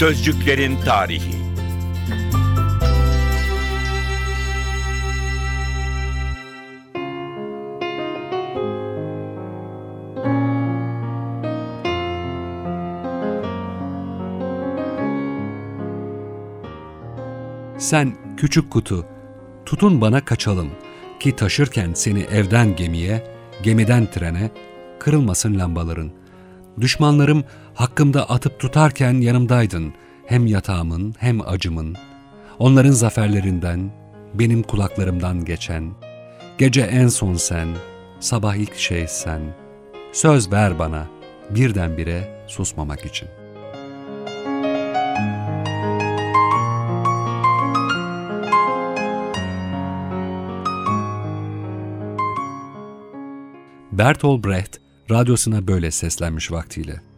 Sözcüklerin tarihi. Sen küçük kutu, tutun bana kaçalım ki taşırken seni evden gemiye, gemiden trene, kırılmasın lambaların. Düşmanlarım hakkımda atıp tutarken yanımdaydın, hem yatağımın hem acımın. Onların zaferlerinden, benim kulaklarımdan geçen. Gece en son sen, sabah ilk şey sen. Söz ver bana, birdenbire susmamak için. Bertolt Brecht radyosuna böyle seslenmiş vaktiyle.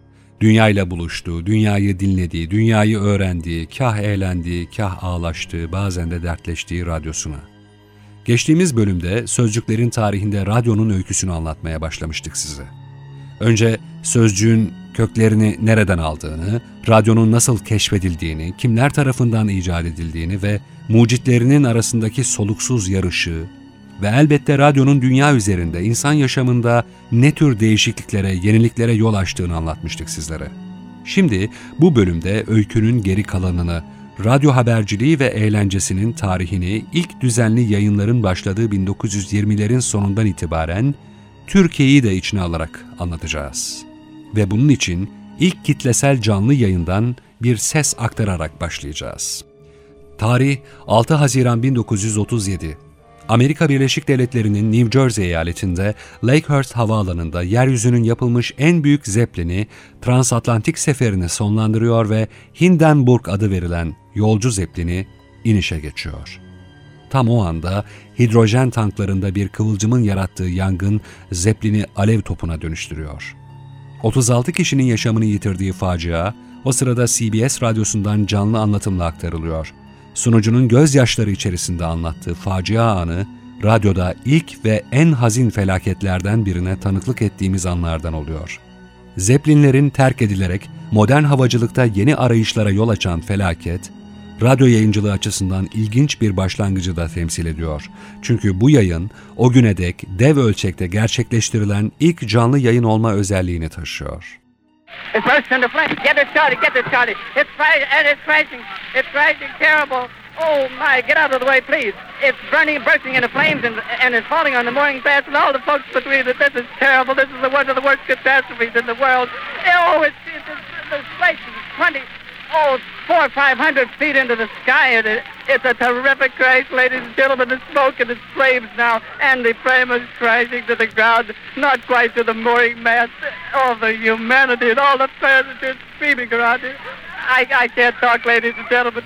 Dünyayla buluştuğu, dünyayı dinlediği, dünyayı öğrendiği, kah eğlendiği, kah ağlaştığı, bazen de dertleştiği radyosuna. Geçtiğimiz bölümde sözcüklerin tarihinde radyonun öyküsünü anlatmaya başlamıştık size. Önce sözcüğün köklerini nereden aldığını, radyonun nasıl keşfedildiğini, kimler tarafından icat edildiğini ve mucitlerinin arasındaki soluksuz yarışı, ve elbette radyonun dünya üzerinde insan yaşamında ne tür değişikliklere, yeniliklere yol açtığını anlatmıştık sizlere. Şimdi bu bölümde öykünün geri kalanını, radyo haberciliği ve eğlencesinin tarihini ilk düzenli yayınların başladığı 1920'lerin sonundan itibaren Türkiye'yi de içine alarak anlatacağız. Ve bunun için ilk kitlesel canlı yayından bir ses aktararak başlayacağız. Tarih 6 Haziran 1937 Amerika Birleşik Devletleri'nin New Jersey eyaletinde Lakehurst Havaalanı'nda yeryüzünün yapılmış en büyük zeplini transatlantik seferini sonlandırıyor ve Hindenburg adı verilen yolcu zeplini inişe geçiyor. Tam o anda hidrojen tanklarında bir kıvılcımın yarattığı yangın zeplini alev topuna dönüştürüyor. 36 kişinin yaşamını yitirdiği facia o sırada CBS radyosundan canlı anlatımla aktarılıyor sunucunun gözyaşları içerisinde anlattığı facia anı, radyoda ilk ve en hazin felaketlerden birine tanıklık ettiğimiz anlardan oluyor. Zeplinlerin terk edilerek modern havacılıkta yeni arayışlara yol açan felaket, radyo yayıncılığı açısından ilginç bir başlangıcı da temsil ediyor. Çünkü bu yayın o güne dek dev ölçekte gerçekleştirilen ilk canlı yayın olma özelliğini taşıyor. It bursts into flames. Get it, Charlie. Get it, Charlie. It's crashing, and it's crashing. It's crashing terrible. Oh my! Get out of the way, please. It's burning, bursting into flames, and and it's falling on the mooring mast and all the folks between it. This is terrible. This is the one of the worst catastrophes in the world. Oh, it's it's, it's, it's, it's twenty oh, four or five hundred feet into the sky. And it, it's a terrific crash, ladies and gentlemen. The smoke and the flames now, and the frame is crashing to the ground, not quite to the mooring mast. All the humanity and all the passengers screaming around here. I, I can't talk, ladies and gentlemen.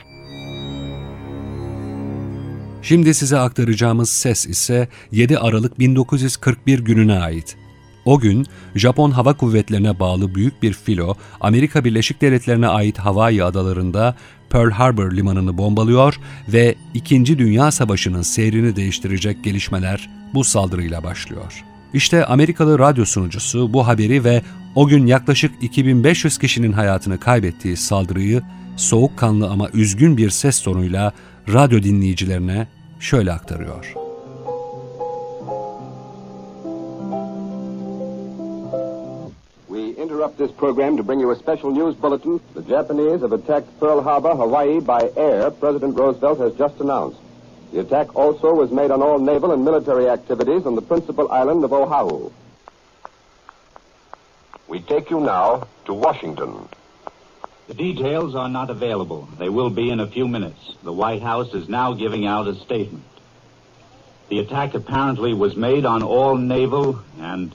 Şimdi size aktaracağımız ses ise 7 Aralık 1941 gününe ait. O gün Japon Hava Kuvvetlerine bağlı büyük bir filo Amerika Birleşik Devletleri'ne ait Hawaii adalarında Pearl Harbor limanını bombalıyor ve İkinci Dünya Savaşı'nın seyrini değiştirecek gelişmeler bu saldırıyla başlıyor. İşte Amerikalı radyo sunucusu bu haberi ve o gün yaklaşık 2500 kişinin hayatını kaybettiği saldırıyı soğukkanlı ama üzgün bir ses tonuyla radyo dinleyicilerine şöyle aktarıyor. Interrupt this program to bring you a special news bulletin. The Japanese have attacked Pearl Harbor, Hawaii by air, President Roosevelt has just announced. The attack also was made on all naval and military activities on the principal island of Oahu. We take you now to Washington. The details are not available. They will be in a few minutes. The White House is now giving out a statement. The attack apparently was made on all naval and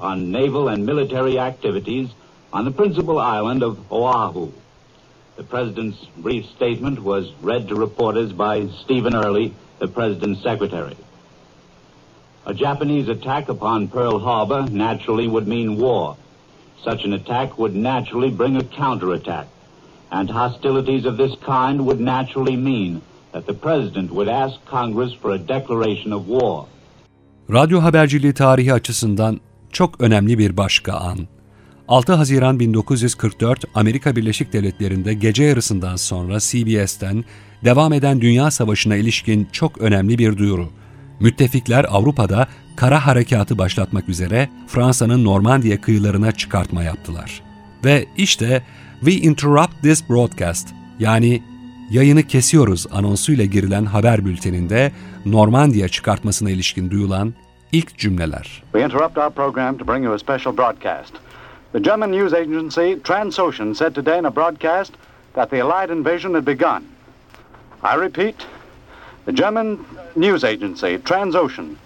on naval and military activities on the principal island of Oahu. The President's brief statement was read to reporters by Stephen Early, the President's secretary. A Japanese attack upon Pearl Harbor naturally would mean war. Such an attack would naturally bring a counterattack, and hostilities of this kind would naturally mean that the President would ask Congress for a declaration of war. Radyo haberciliği tarihi açısından çok önemli bir başka an. 6 Haziran 1944 Amerika Birleşik Devletleri'nde gece yarısından sonra CBS'ten devam eden Dünya Savaşı'na ilişkin çok önemli bir duyuru. Müttefikler Avrupa'da kara harekatı başlatmak üzere Fransa'nın Normandiya kıyılarına çıkartma yaptılar. Ve işte We interrupt this broadcast yani yayını kesiyoruz anonsuyla girilen haber bülteninde Normandiya çıkartmasına ilişkin duyulan ilk cümleler. We interrupt our program to bring you a special broadcast. The German news agency Transocean said today in a broadcast that the Allied invasion had begun. I repeat, the German news agency Transocean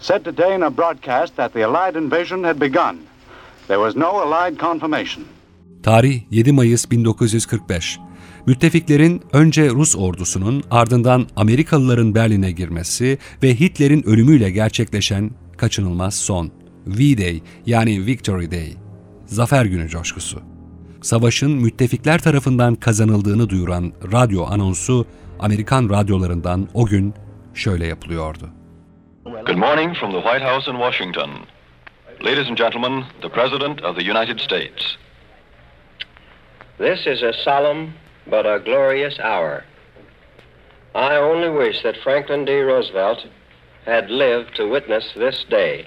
said today in a broadcast that the Allied invasion had begun. There was no Allied confirmation. Tarih 7 Mayıs 1945. Müttefiklerin önce Rus ordusunun ardından Amerikalıların Berlin'e girmesi ve Hitler'in ölümüyle gerçekleşen kaçınılmaz son V-Day yani Victory Day, Zafer Günü coşkusu. Savaşın müttefikler tarafından kazanıldığını duyuran radyo anonsu Amerikan radyolarından o gün şöyle yapılıyordu. Good morning from the White House in Washington. Ladies and gentlemen, the President of the United States. This is a solemn but a glorious hour. I only wish that Franklin D. Roosevelt had lived to witness this day.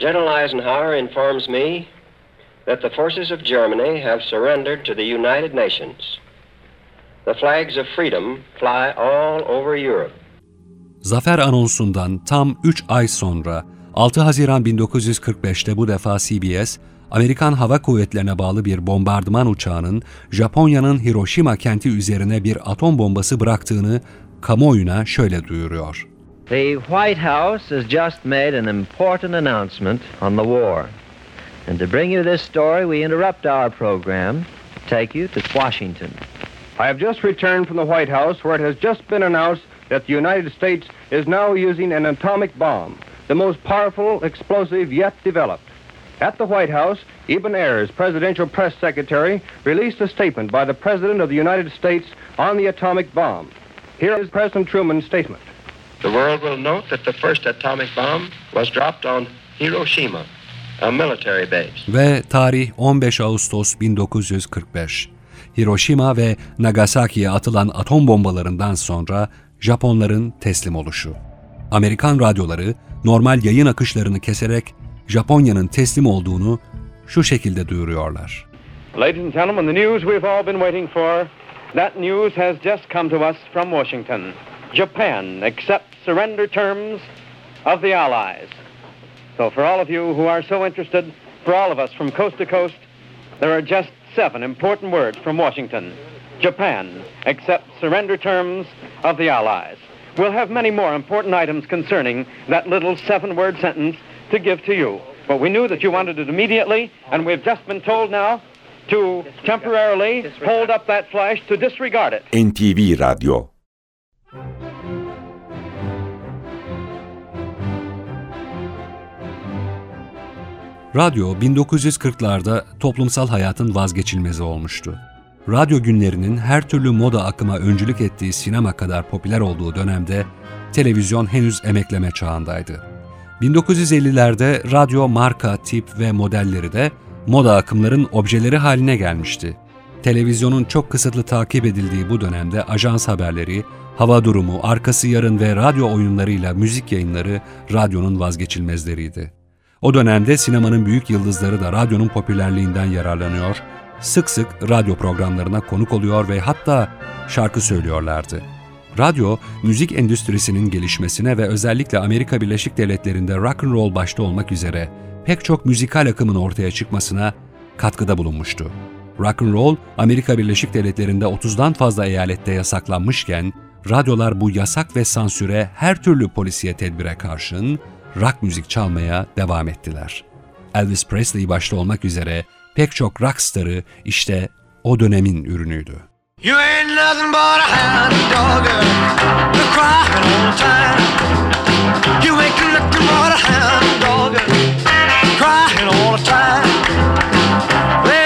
General Eisenhower informs me that the forces of Germany have surrendered to the United Nations. The flags of freedom fly all over Europe. Zafer anonsundan tam 3 ay sonra 6 Haziran 1945'te bu defa CBS, Amerikan Hava Kuvvetlerine bağlı bir bombardıman uçağının Japonya'nın Hiroşima kenti üzerine bir atom bombası bıraktığını kamuoyuna şöyle duyuruyor. The White House has just made an important announcement on the war. And to bring you this story, we interrupt our program to take you to Washington. I have just returned from the White House where it has just been announced that the United States is now using an atomic bomb, the most powerful explosive yet developed. At the White House, Eben Ayers, presidential press secretary, released a statement by the President of the United States on the atomic bomb. Here is President Truman's statement. The world will note that the first atomic bomb was dropped on Hiroshima, a military base. Ve tarih 15 Ağustos 1945. Hiroşima ve Nagasaki'ye atılan atom bombalarından sonra Japonların teslim oluşu. Amerikan radyoları normal yayın akışlarını keserek Japonya'nın teslim olduğunu şu şekilde duyuruyorlar. Ladies and gentlemen, the news we've all been waiting for, that news has just come to us from Washington. Japan accepts surrender terms of the Allies. So for all of you who are so interested, for all of us from coast to coast, there are just seven important words from Washington. Japan accepts surrender terms of the Allies. We'll have many more important items concerning that little seven-word sentence to give to you. But we knew that you wanted it immediately, and we've just been told now to temporarily hold up that flash to disregard it. NTV Radyo Radyo 1940'larda toplumsal hayatın vazgeçilmezi olmuştu. Radyo günlerinin her türlü moda akıma öncülük ettiği sinema kadar popüler olduğu dönemde televizyon henüz emekleme çağındaydı. 1950'lerde radyo marka, tip ve modelleri de moda akımların objeleri haline gelmişti. Televizyonun çok kısıtlı takip edildiği bu dönemde ajans haberleri, hava durumu, arkası yarın ve radyo oyunlarıyla müzik yayınları radyonun vazgeçilmezleriydi. O dönemde sinemanın büyük yıldızları da radyonun popülerliğinden yararlanıyor, sık sık radyo programlarına konuk oluyor ve hatta şarkı söylüyorlardı. Radyo, müzik endüstrisinin gelişmesine ve özellikle Amerika Birleşik Devletleri'nde rock and roll başta olmak üzere pek çok müzikal akımın ortaya çıkmasına katkıda bulunmuştu. Rock and roll, Amerika Birleşik Devletleri'nde 30'dan fazla eyalette yasaklanmışken, radyolar bu yasak ve sansüre her türlü polisiye tedbire karşın rock müzik çalmaya devam ettiler. Elvis Presley başta olmak üzere pek çok rock starı işte o dönemin ürünüydü. You ain't nothing but a hound dog. You're crying all the time. You ain't nothing but a hound dog. Crying all the time. Well,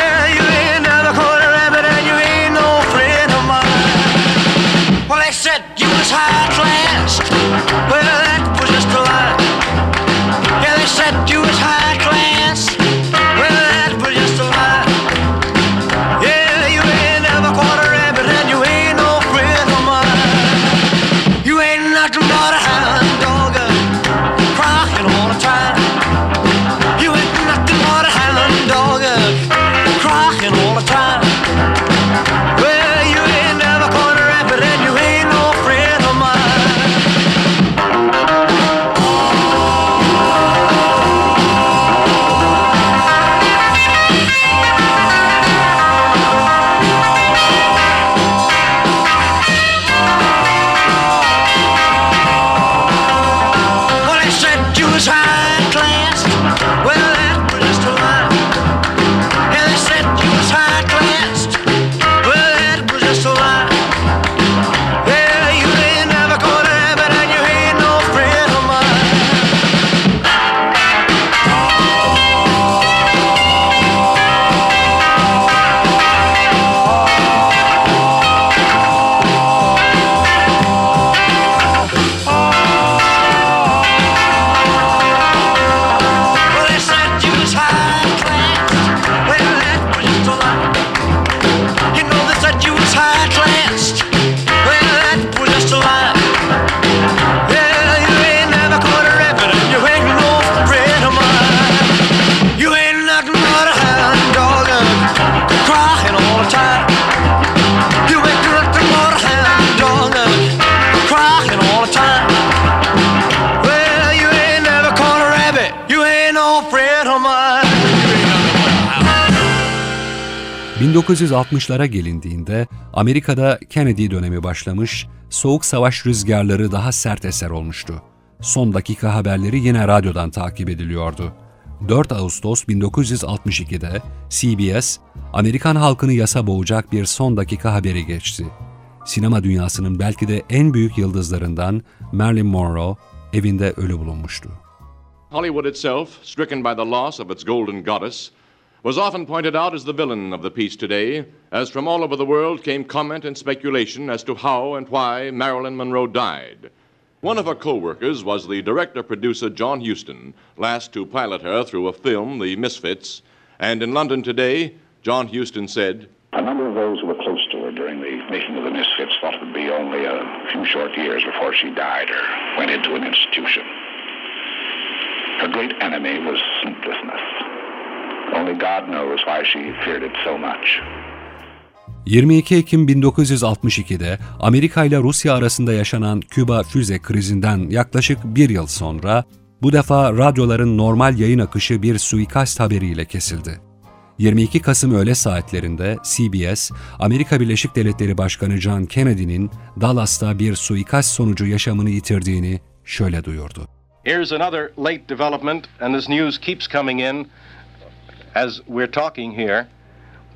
1960'lara gelindiğinde Amerika'da Kennedy dönemi başlamış, soğuk savaş rüzgarları daha sert eser olmuştu. Son dakika haberleri yine radyodan takip ediliyordu. 4 Ağustos 1962'de CBS, Amerikan halkını yasa boğacak bir son dakika haberi geçti. Sinema dünyasının belki de en büyük yıldızlarından Marilyn Monroe evinde ölü bulunmuştu. Hollywood itself, stricken by the loss of its golden goddess, was often pointed out as the villain of the piece today, as from all over the world came comment and speculation as to how and why Marilyn Monroe died. One of her co-workers was the director-producer John Huston, last to pilot her through a film, The Misfits, and in London today, John Huston said, A number of those who were close to her during the making of The Misfits thought it would be only a few short years before she died or went into an institution. Her great enemy was sleeplessness. Only God knows why she feared it so much. 22 Ekim 1962'de Amerika ile Rusya arasında yaşanan Küba füze krizinden yaklaşık bir yıl sonra bu defa radyoların normal yayın akışı bir suikast haberiyle kesildi. 22 Kasım öğle saatlerinde CBS, Amerika Birleşik Devletleri Başkanı John Kennedy'nin Dallas'ta bir suikast sonucu yaşamını yitirdiğini şöyle duyurdu. Here's another late development, and this news keeps coming in as we're talking here.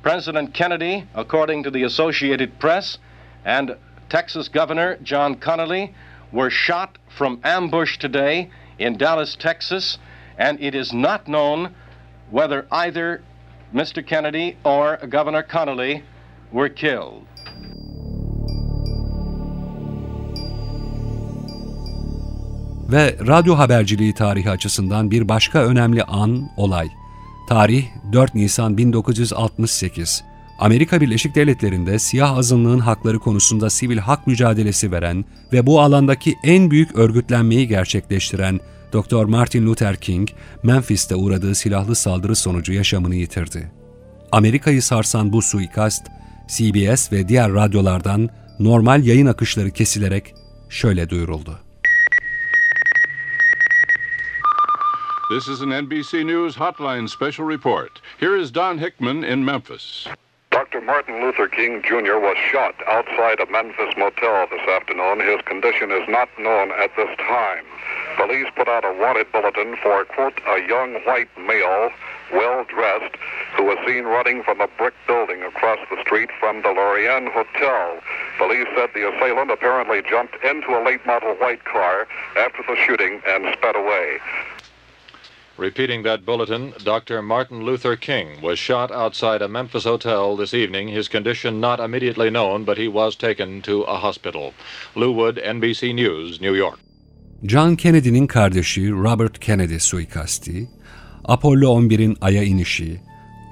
President Kennedy, according to the Associated Press, and Texas Governor John Connolly were shot from ambush today in Dallas, Texas, and it is not known whether either Mr. Kennedy or Governor Connolly were killed. Ve radyo haberciliği tarihi açısından bir başka önemli an, olay. Tarih 4 Nisan 1968. Amerika Birleşik Devletleri'nde siyah azınlığın hakları konusunda sivil hak mücadelesi veren ve bu alandaki en büyük örgütlenmeyi gerçekleştiren Dr. Martin Luther King, Memphis'te uğradığı silahlı saldırı sonucu yaşamını yitirdi. Amerika'yı sarsan bu suikast, CBS ve diğer radyolardan normal yayın akışları kesilerek şöyle duyuruldu. This is an NBC News Hotline special report. Here is Don Hickman in Memphis. Dr. Martin Luther King Jr. was shot outside a Memphis motel this afternoon. His condition is not known at this time. Police put out a wanted bulletin for, quote, a young white male, well dressed, who was seen running from a brick building across the street from the Lorient Hotel. Police said the assailant apparently jumped into a late model white car after the shooting and sped away. Repeating that bulletin, Dr. Martin Luther King was shot outside a Memphis hotel this evening. His condition not immediately known, but he was taken to a hospital. Lou Wood, NBC News, New York. John Kennedy'nin kardeşi Robert Kennedy suikasti, Apollo 11'in Ay'a inişi,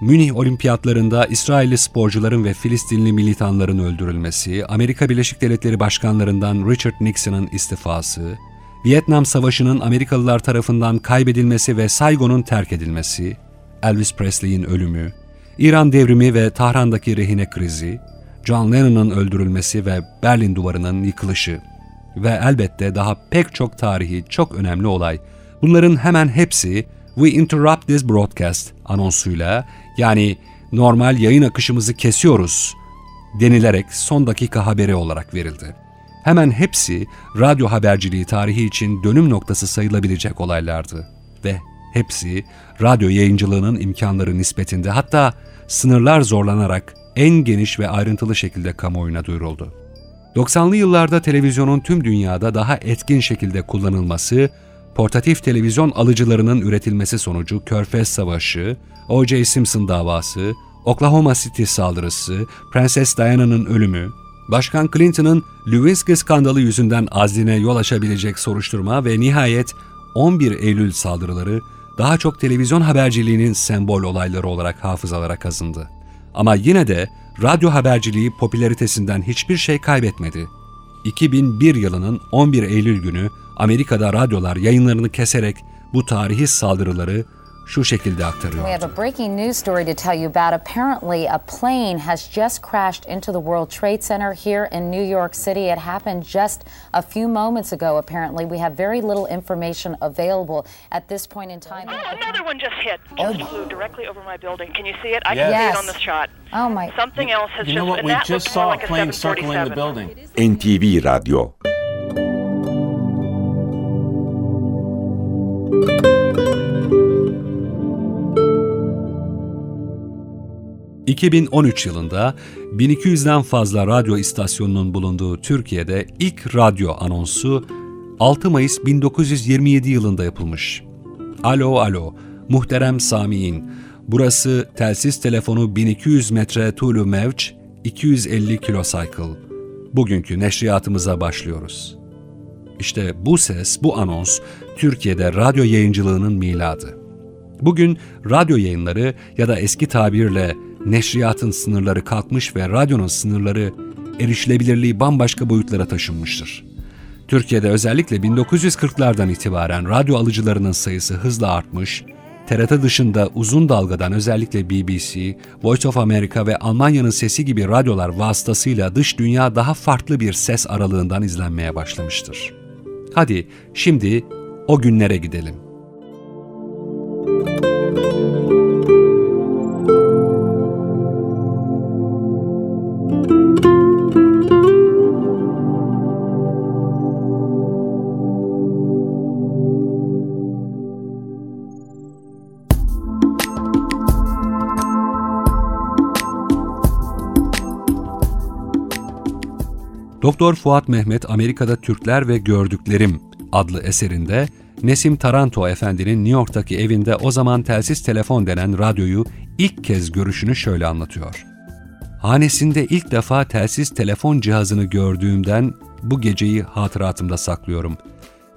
Münih Olimpiyatlarında İsrailli sporcuların ve Filistinli militanların öldürülmesi, Amerika Birleşik Devletleri başkanlarından Richard Nixon'ın istifası, Vietnam Savaşı'nın Amerikalılar tarafından kaybedilmesi ve Saigon'un terk edilmesi, Elvis Presley'in ölümü, İran devrimi ve Tahran'daki rehine krizi, John Lennon'ın öldürülmesi ve Berlin Duvarı'nın yıkılışı ve elbette daha pek çok tarihi çok önemli olay. Bunların hemen hepsi We Interrupt This Broadcast anonsuyla yani normal yayın akışımızı kesiyoruz denilerek son dakika haberi olarak verildi. Hemen hepsi radyo haberciliği tarihi için dönüm noktası sayılabilecek olaylardı. Ve hepsi radyo yayıncılığının imkanları nispetinde hatta sınırlar zorlanarak en geniş ve ayrıntılı şekilde kamuoyuna duyuruldu. 90'lı yıllarda televizyonun tüm dünyada daha etkin şekilde kullanılması, portatif televizyon alıcılarının üretilmesi sonucu Körfez Savaşı, O.J. Simpson davası, Oklahoma City saldırısı, Prenses Diana'nın ölümü, Başkan Clinton'ın Lewinsky skandalı yüzünden azline yol açabilecek soruşturma ve nihayet 11 Eylül saldırıları daha çok televizyon haberciliğinin sembol olayları olarak hafızalara kazındı. Ama yine de radyo haberciliği popülaritesinden hiçbir şey kaybetmedi. 2001 yılının 11 Eylül günü Amerika'da radyolar yayınlarını keserek bu tarihi saldırıları şu şekilde We have a breaking news story to tell you about. Apparently, a plane has just crashed into the World Trade Center here in New York City. It happened just a few moments ago, apparently. We have very little information available at this point in time. Oh, Another one just hit. Oh. Just flew directly over my building. Can you see it? I Yes. can see it on this shot. Oh my. Something else has You know just what? We just saw more a like a plane circling the 747. building. NTV Radyo 2013 yılında 1200'den fazla radyo istasyonunun bulunduğu Türkiye'de ilk radyo anonsu 6 Mayıs 1927 yılında yapılmış. Alo alo, muhterem Sami'in, burası telsiz telefonu 1200 metre Tulu Mevç, 250 kilocycle. Bugünkü neşriyatımıza başlıyoruz. İşte bu ses, bu anons Türkiye'de radyo yayıncılığının miladı. Bugün radyo yayınları ya da eski tabirle neşriyatın sınırları kalkmış ve radyonun sınırları erişilebilirliği bambaşka boyutlara taşınmıştır. Türkiye'de özellikle 1940'lardan itibaren radyo alıcılarının sayısı hızla artmış, TRT dışında uzun dalgadan özellikle BBC, Voice of America ve Almanya'nın sesi gibi radyolar vasıtasıyla dış dünya daha farklı bir ses aralığından izlenmeye başlamıştır. Hadi şimdi o günlere gidelim. Doktor Fuat Mehmet Amerika'da Türkler ve Gördüklerim adlı eserinde Nesim Taranto Efendi'nin New York'taki evinde o zaman telsiz telefon denen radyoyu ilk kez görüşünü şöyle anlatıyor. Hanesinde ilk defa telsiz telefon cihazını gördüğümden bu geceyi hatıratımda saklıyorum.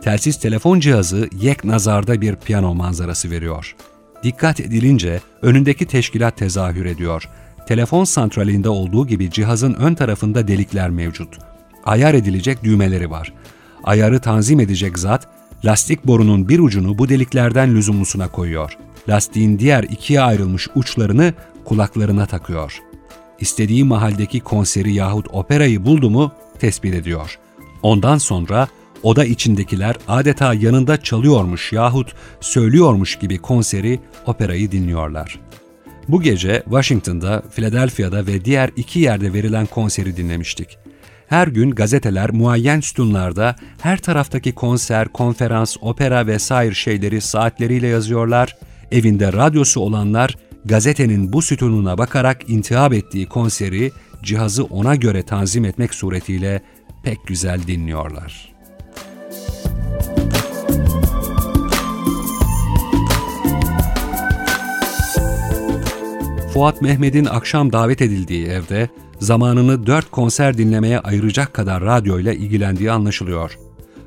Telsiz telefon cihazı yek nazarda bir piyano manzarası veriyor. Dikkat edilince önündeki teşkilat tezahür ediyor. Telefon santralinde olduğu gibi cihazın ön tarafında delikler mevcut. Ayar edilecek düğmeleri var. Ayarı tanzim edecek zat, lastik borunun bir ucunu bu deliklerden lüzumlusuna koyuyor. Lastiğin diğer ikiye ayrılmış uçlarını kulaklarına takıyor. İstediği mahaldeki konseri yahut operayı buldu mu tespit ediyor. Ondan sonra oda içindekiler adeta yanında çalıyormuş yahut söylüyormuş gibi konseri, operayı dinliyorlar. Bu gece Washington'da, Philadelphia'da ve diğer iki yerde verilen konseri dinlemiştik. Her gün gazeteler muayyen sütunlarda her taraftaki konser, konferans, opera vesaire şeyleri saatleriyle yazıyorlar. Evinde radyosu olanlar gazetenin bu sütununa bakarak intihap ettiği konseri cihazı ona göre tanzim etmek suretiyle pek güzel dinliyorlar. Fuat Mehmet'in akşam davet edildiği evde zamanını dört konser dinlemeye ayıracak kadar radyoyla ilgilendiği anlaşılıyor.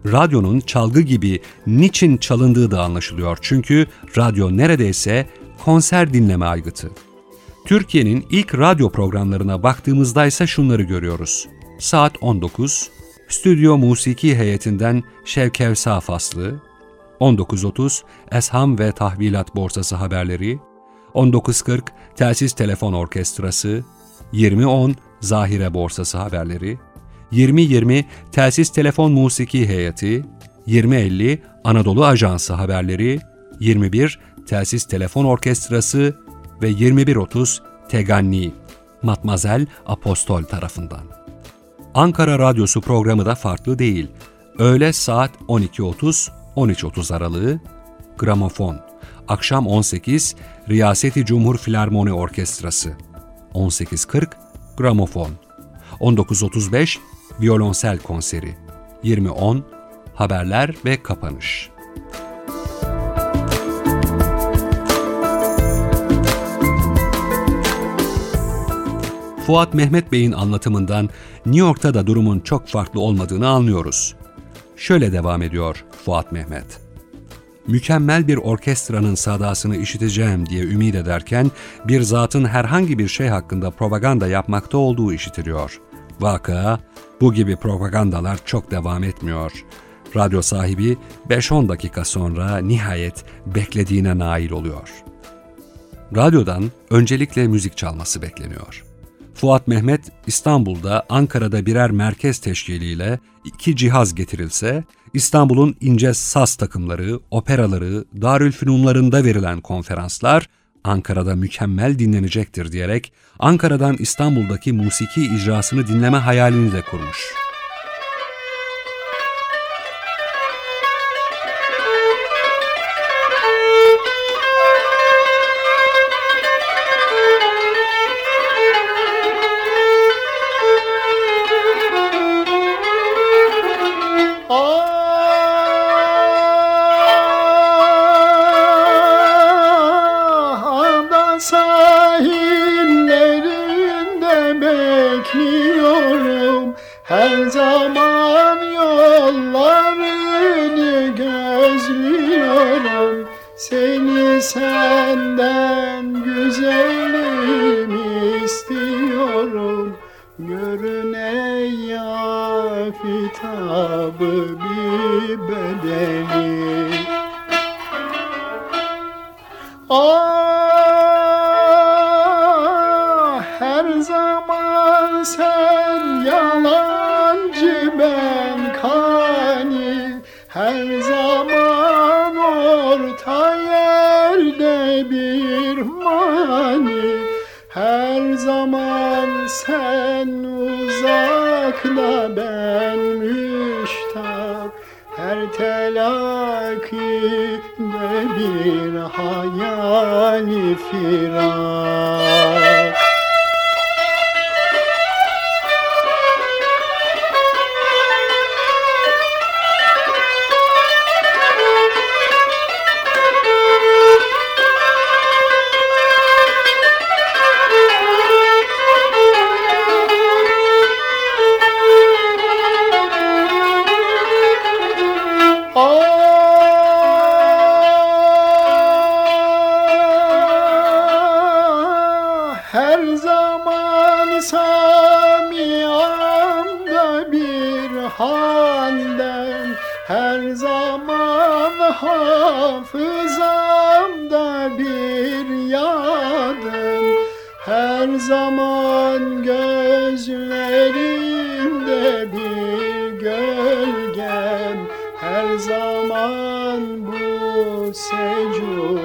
Radyonun çalgı gibi niçin çalındığı da anlaşılıyor çünkü radyo neredeyse konser dinleme aygıtı. Türkiye'nin ilk radyo programlarına baktığımızda ise şunları görüyoruz. Saat 19, Stüdyo Musiki Heyetinden Şevkevsa faslı, 19.30 Esham ve Tahvilat Borsası haberleri, 19.40 Telsiz Telefon Orkestrası, 20.10 Zahire Borsası haberleri, 20.20 Telsiz Telefon Musiki Heyeti, 20.50 Anadolu Ajansı haberleri, 21 Telsiz Telefon Orkestrası ve 21.30 Teganni, Matmazel Apostol tarafından. Ankara Radyosu programı da farklı değil. Öğle saat 12.30-13.30 aralığı, gramofon. Akşam 18, Riyaseti Cumhur Filarmoni Orkestrası. 18.40, gramofon. 19.35, violonsel konseri. 20.10, haberler ve kapanış. Fuat Mehmet Bey'in anlatımından New York'ta da durumun çok farklı olmadığını anlıyoruz. Şöyle devam ediyor Fuat Mehmet. Mükemmel bir orkestranın sadasını işiteceğim diye ümit ederken bir zatın herhangi bir şey hakkında propaganda yapmakta olduğu işitiliyor. Vaka, bu gibi propagandalar çok devam etmiyor. Radyo sahibi 5-10 dakika sonra nihayet beklediğine nail oluyor. Radyodan öncelikle müzik çalması bekleniyor. Fuat Mehmet İstanbul'da Ankara'da birer merkez teşkiliyle iki cihaz getirilse İstanbul'un ince saz takımları, operaları, Darülfünunlarında verilen konferanslar Ankara'da mükemmel dinlenecektir diyerek Ankara'dan İstanbul'daki musiki icrasını dinleme hayalini de kurmuş. bakıyorum Görüne ya kitabı bir bedeli Aa! sen uzakta ben müştak Her telakide bir hayali firar. senden her zaman hafızamda bir yadın. Her zaman gözlerimde bir gölgen. Her zaman bu secud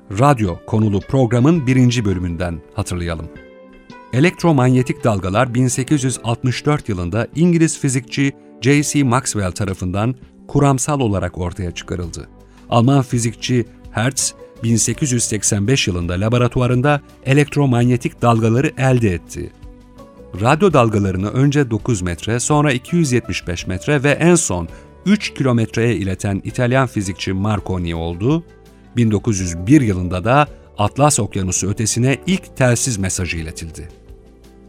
radyo konulu programın birinci bölümünden hatırlayalım. Elektromanyetik dalgalar 1864 yılında İngiliz fizikçi J.C. Maxwell tarafından kuramsal olarak ortaya çıkarıldı. Alman fizikçi Hertz 1885 yılında laboratuvarında elektromanyetik dalgaları elde etti. Radyo dalgalarını önce 9 metre, sonra 275 metre ve en son 3 kilometreye ileten İtalyan fizikçi Marconi oldu. 1901 yılında da Atlas Okyanusu ötesine ilk telsiz mesajı iletildi.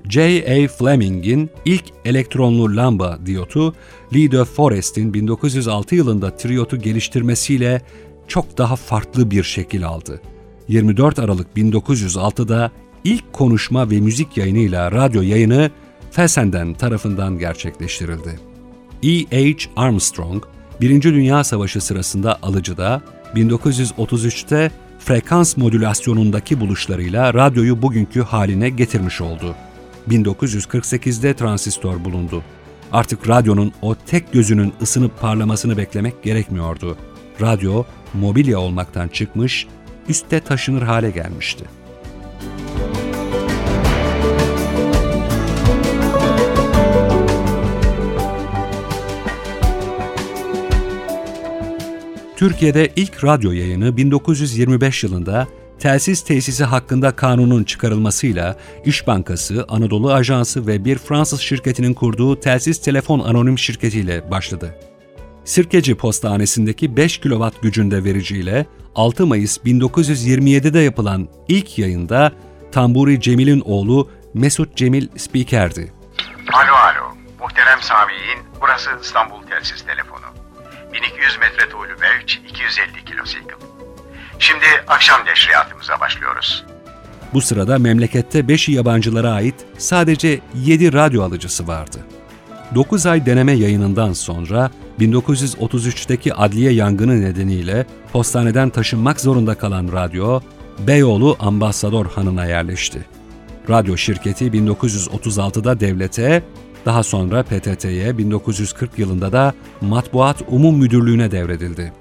J. A. Fleming'in ilk elektronlu lamba diyotu, Lee de Forest'in 1906 yılında triyotu geliştirmesiyle çok daha farklı bir şekil aldı. 24 Aralık 1906'da ilk konuşma ve müzik yayınıyla radyo yayını Fessenden tarafından gerçekleştirildi. E. H. Armstrong, Birinci Dünya Savaşı sırasında Alıcı'da, 1933'te frekans modülasyonundaki buluşlarıyla radyoyu bugünkü haline getirmiş oldu. 1948'de transistör bulundu. Artık radyonun o tek gözünün ısınıp parlamasını beklemek gerekmiyordu. Radyo, mobilya olmaktan çıkmış, üstte taşınır hale gelmişti. Türkiye'de ilk radyo yayını 1925 yılında telsiz tesisi hakkında kanunun çıkarılmasıyla İş Bankası, Anadolu Ajansı ve bir Fransız şirketinin kurduğu telsiz telefon anonim şirketiyle başladı. Sirkeci Postanesi'ndeki 5 kW gücünde vericiyle 6 Mayıs 1927'de yapılan ilk yayında Tamburi Cemil'in oğlu Mesut Cemil spikerdi. Alo alo, muhterem Sami'in, burası İstanbul Telsiz Telefonu. 1200 metre tuğlu mevç, 250 kilosikl. Şimdi akşam neşriyatımıza başlıyoruz. Bu sırada memlekette 5'i yabancılara ait sadece 7 radyo alıcısı vardı. 9 ay deneme yayınından sonra 1933'teki adliye yangını nedeniyle postaneden taşınmak zorunda kalan radyo, Beyoğlu Ambasador Hanı'na yerleşti. Radyo şirketi 1936'da devlete, daha sonra PTT'ye 1940 yılında da Matbuat Umum Müdürlüğü'ne devredildi.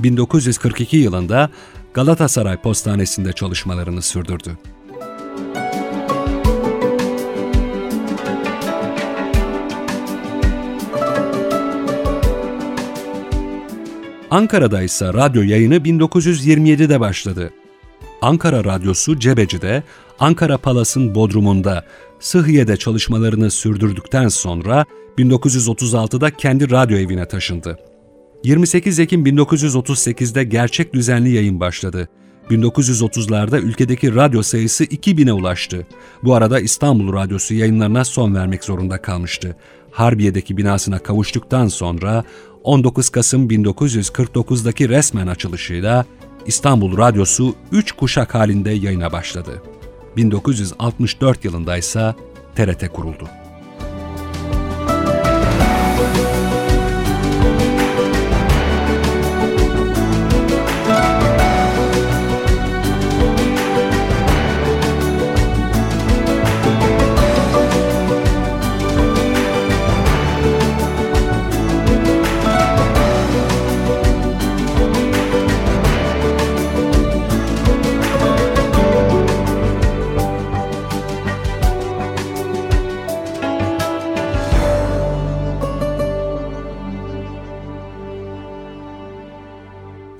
1942 yılında Galatasaray Postanesi'nde çalışmalarını sürdürdü. Ankara'da ise radyo yayını 1927'de başladı. Ankara Radyosu Cebeci'de, Ankara Palas'ın Bodrum'unda, Sıhhiye'de çalışmalarını sürdürdükten sonra 1936'da kendi radyo evine taşındı. 28 Ekim 1938'de gerçek düzenli yayın başladı. 1930'larda ülkedeki radyo sayısı 2000'e ulaştı. Bu arada İstanbul Radyosu yayınlarına son vermek zorunda kalmıştı. Harbiye'deki binasına kavuştuktan sonra 19 Kasım 1949'daki resmen açılışıyla İstanbul Radyosu 3 kuşak halinde yayına başladı. 1964 yılında ise TRT kuruldu.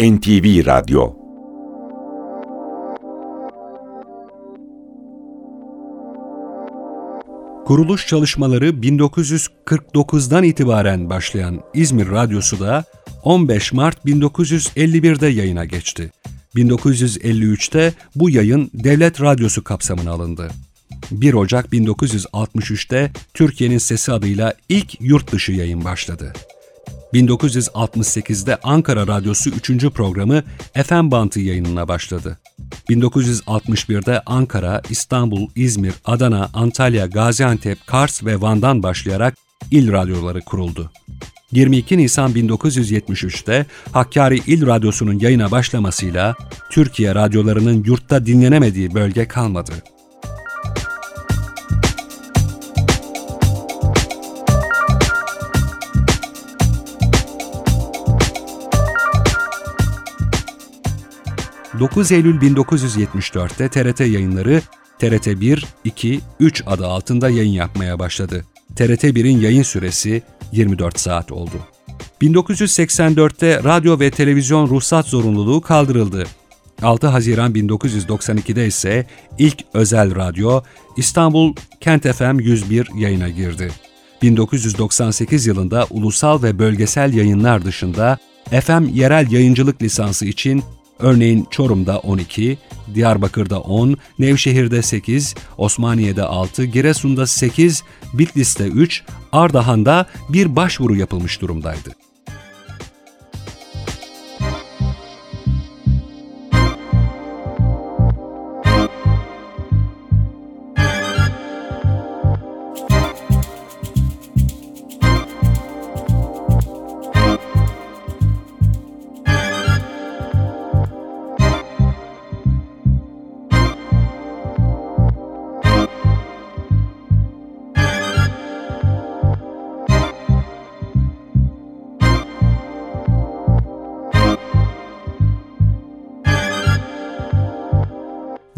NTV Radyo Kuruluş çalışmaları 1949'dan itibaren başlayan İzmir Radyosu da 15 Mart 1951'de yayına geçti. 1953'te bu yayın Devlet Radyosu kapsamına alındı. 1 Ocak 1963'te Türkiye'nin Sesi adıyla ilk yurt dışı yayın başladı. 1968'de Ankara Radyosu 3. programı FM Bantı yayınına başladı. 1961'de Ankara, İstanbul, İzmir, Adana, Antalya, Gaziantep, Kars ve Van'dan başlayarak il radyoları kuruldu. 22 Nisan 1973'te Hakkari İl Radyosu'nun yayına başlamasıyla Türkiye radyolarının yurtta dinlenemediği bölge kalmadı. 9 Eylül 1974'te TRT yayınları TRT 1, 2, 3 adı altında yayın yapmaya başladı. TRT 1'in yayın süresi 24 saat oldu. 1984'te radyo ve televizyon ruhsat zorunluluğu kaldırıldı. 6 Haziran 1992'de ise ilk özel radyo İstanbul Kent FM 101 yayına girdi. 1998 yılında ulusal ve bölgesel yayınlar dışında FM yerel yayıncılık lisansı için Örneğin Çorum'da 12, Diyarbakır'da 10, Nevşehir'de 8, Osmaniye'de 6, Giresun'da 8, Bitlis'te 3, Ardahan'da bir başvuru yapılmış durumdaydı.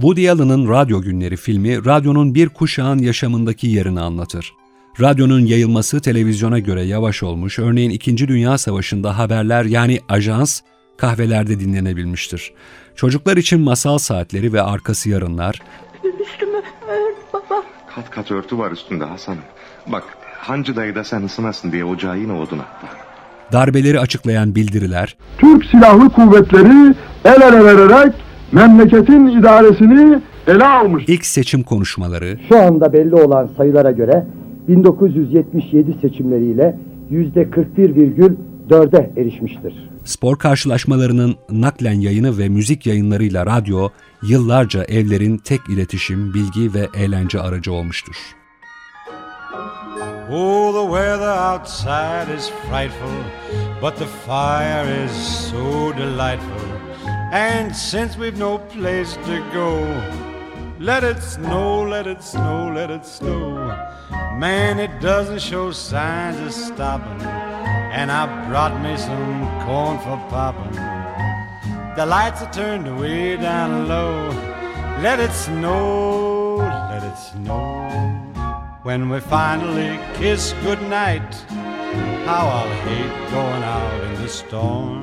Woody Allen'ın Radyo Günleri filmi, radyonun bir kuşağın yaşamındaki yerini anlatır. Radyonun yayılması televizyona göre yavaş olmuş, örneğin 2. Dünya Savaşı'nda haberler yani ajans kahvelerde dinlenebilmiştir. Çocuklar için masal saatleri ve arkası yarınlar, Üstümü ört baba. Kat kat örtü var üstünde Hasan'ım. Bak hancı dayı da sen ısınasın diye ocağı yine odun attı. darbeleri açıklayan bildiriler, Türk Silahlı Kuvvetleri el ele vererek memleketin idaresini ele almış. ilk seçim konuşmaları, Şu anda belli olan sayılara göre 1977 seçimleriyle %41,4'e erişmiştir. spor karşılaşmalarının naklen yayını ve müzik yayınlarıyla radyo yıllarca evlerin tek iletişim, bilgi ve eğlence aracı olmuştur. Oh, the weather outside is frightful, but the fire is so delightful. And since we've no place to go, let it snow, let it snow, let it snow. Man, it doesn't show signs of stopping. And I brought me some corn for popping. The lights are turned way down low. Let it snow, let it snow. When we finally kiss goodnight, how I'll hate going out in the storm.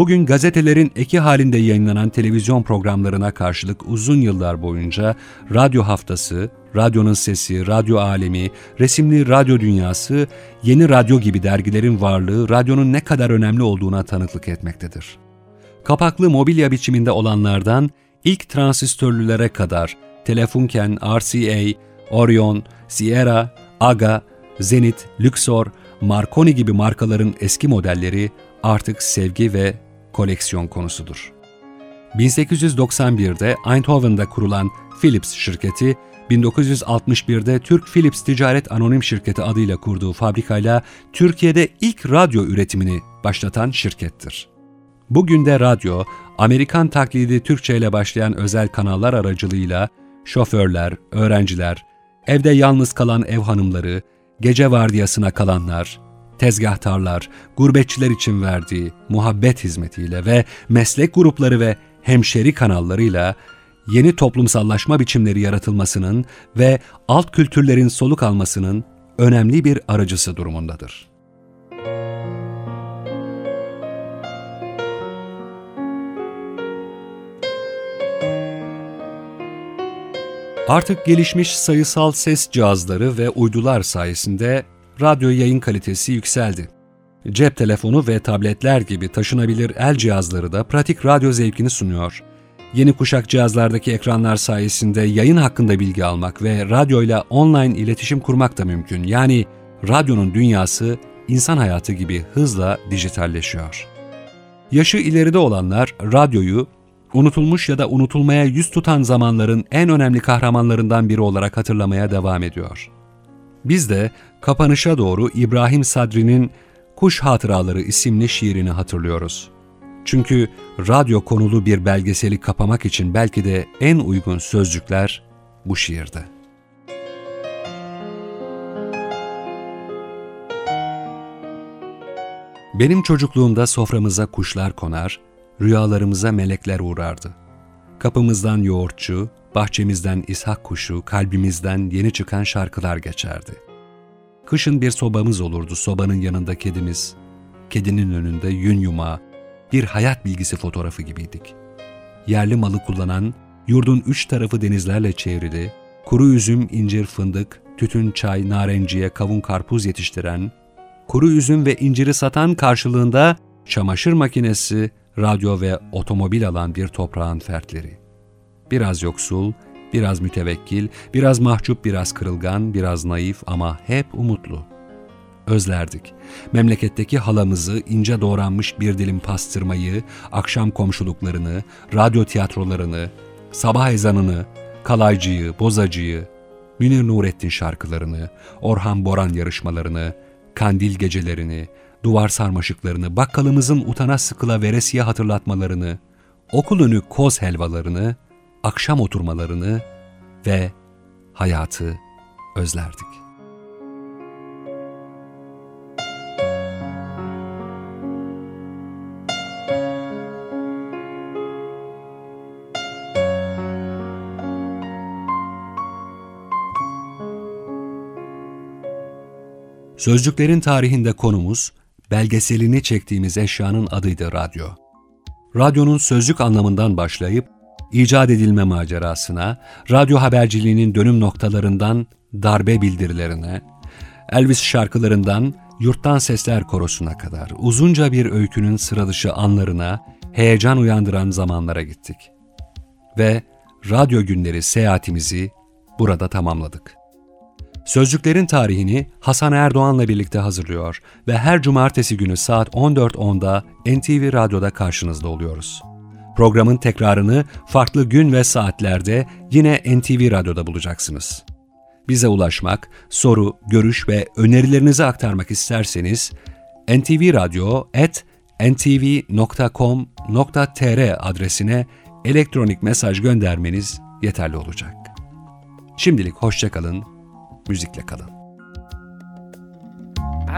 Bugün gazetelerin eki halinde yayınlanan televizyon programlarına karşılık uzun yıllar boyunca Radyo Haftası, Radyonun Sesi, Radyo Alemi, Resimli Radyo Dünyası, Yeni Radyo gibi dergilerin varlığı radyonun ne kadar önemli olduğuna tanıklık etmektedir. Kapaklı mobilya biçiminde olanlardan ilk transistörlülere kadar Telefunken, RCA, Orion, Sierra, Aga, Zenit, Luxor, Marconi gibi markaların eski modelleri artık sevgi ve koleksiyon konusudur. 1891'de Eindhoven'da kurulan Philips şirketi, 1961'de Türk Philips Ticaret Anonim Şirketi adıyla kurduğu fabrikayla Türkiye'de ilk radyo üretimini başlatan şirkettir. Bugün de radyo, Amerikan taklidi Türkçe ile başlayan özel kanallar aracılığıyla şoförler, öğrenciler, evde yalnız kalan ev hanımları, gece vardiyasına kalanlar, tezgahtarlar, gurbetçiler için verdiği muhabbet hizmetiyle ve meslek grupları ve hemşeri kanallarıyla yeni toplumsallaşma biçimleri yaratılmasının ve alt kültürlerin soluk almasının önemli bir aracısı durumundadır. Artık gelişmiş sayısal ses cihazları ve uydular sayesinde radyo yayın kalitesi yükseldi. Cep telefonu ve tabletler gibi taşınabilir el cihazları da pratik radyo zevkini sunuyor. Yeni kuşak cihazlardaki ekranlar sayesinde yayın hakkında bilgi almak ve radyoyla online iletişim kurmak da mümkün. Yani radyonun dünyası insan hayatı gibi hızla dijitalleşiyor. Yaşı ileride olanlar radyoyu unutulmuş ya da unutulmaya yüz tutan zamanların en önemli kahramanlarından biri olarak hatırlamaya devam ediyor. Biz de kapanışa doğru İbrahim Sadri'nin Kuş Hatıraları isimli şiirini hatırlıyoruz. Çünkü radyo konulu bir belgeseli kapamak için belki de en uygun sözcükler bu şiirde. Benim çocukluğumda soframıza kuşlar konar, rüyalarımıza melekler uğrardı. Kapımızdan yoğurtçu, bahçemizden ishak kuşu, kalbimizden yeni çıkan şarkılar geçerdi. Kışın bir sobamız olurdu, sobanın yanında kedimiz. Kedinin önünde yün yumağı, bir hayat bilgisi fotoğrafı gibiydik. Yerli malı kullanan, yurdun üç tarafı denizlerle çevrili, kuru üzüm, incir, fındık, tütün, çay, narenciye, kavun, karpuz yetiştiren, kuru üzüm ve inciri satan karşılığında çamaşır makinesi, radyo ve otomobil alan bir toprağın fertleri. Biraz yoksul, biraz mütevekkil, biraz mahcup, biraz kırılgan, biraz naif ama hep umutlu. Özlerdik. Memleketteki halamızı, ince doğranmış bir dilim pastırmayı, akşam komşuluklarını, radyo tiyatrolarını, sabah ezanını, kalaycıyı, bozacıyı, Münir Nurettin şarkılarını, Orhan Boran yarışmalarını, kandil gecelerini, duvar sarmaşıklarını, bakkalımızın utana sıkıla veresiye hatırlatmalarını, okul önü koz helvalarını, akşam oturmalarını ve hayatı özlerdik. Sözcüklerin tarihinde konumuz, belgeselini çektiğimiz eşyanın adıydı radyo. Radyonun sözlük anlamından başlayıp, icat edilme macerasına, radyo haberciliğinin dönüm noktalarından darbe bildirilerine, Elvis şarkılarından Yurttan Sesler Korosu'na kadar uzunca bir öykünün sıradışı anlarına, heyecan uyandıran zamanlara gittik. Ve radyo günleri seyahatimizi burada tamamladık. Sözcüklerin tarihini Hasan Erdoğan'la birlikte hazırlıyor ve her cumartesi günü saat 14.10'da NTV Radyo'da karşınızda oluyoruz. Programın tekrarını farklı gün ve saatlerde yine NTV Radyo'da bulacaksınız. Bize ulaşmak, soru, görüş ve önerilerinizi aktarmak isterseniz ntvradio.ntv.com.tr adresine elektronik mesaj göndermeniz yeterli olacak. Şimdilik hoşçakalın, müzikle kalın.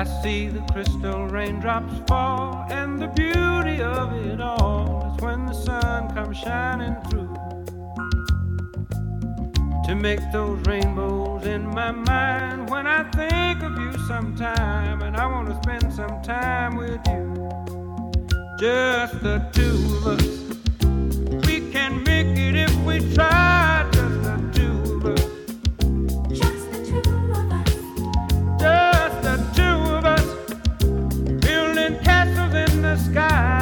I see the crystal raindrops fall, and the beauty of it all when the sun comes shining through to make those rainbows in my mind. When I think of you sometime, and I want to spend some time with you, just the two of us. We can make it if we try, just the two of us. Just the two of us. Just the two of us. Building castles in the sky,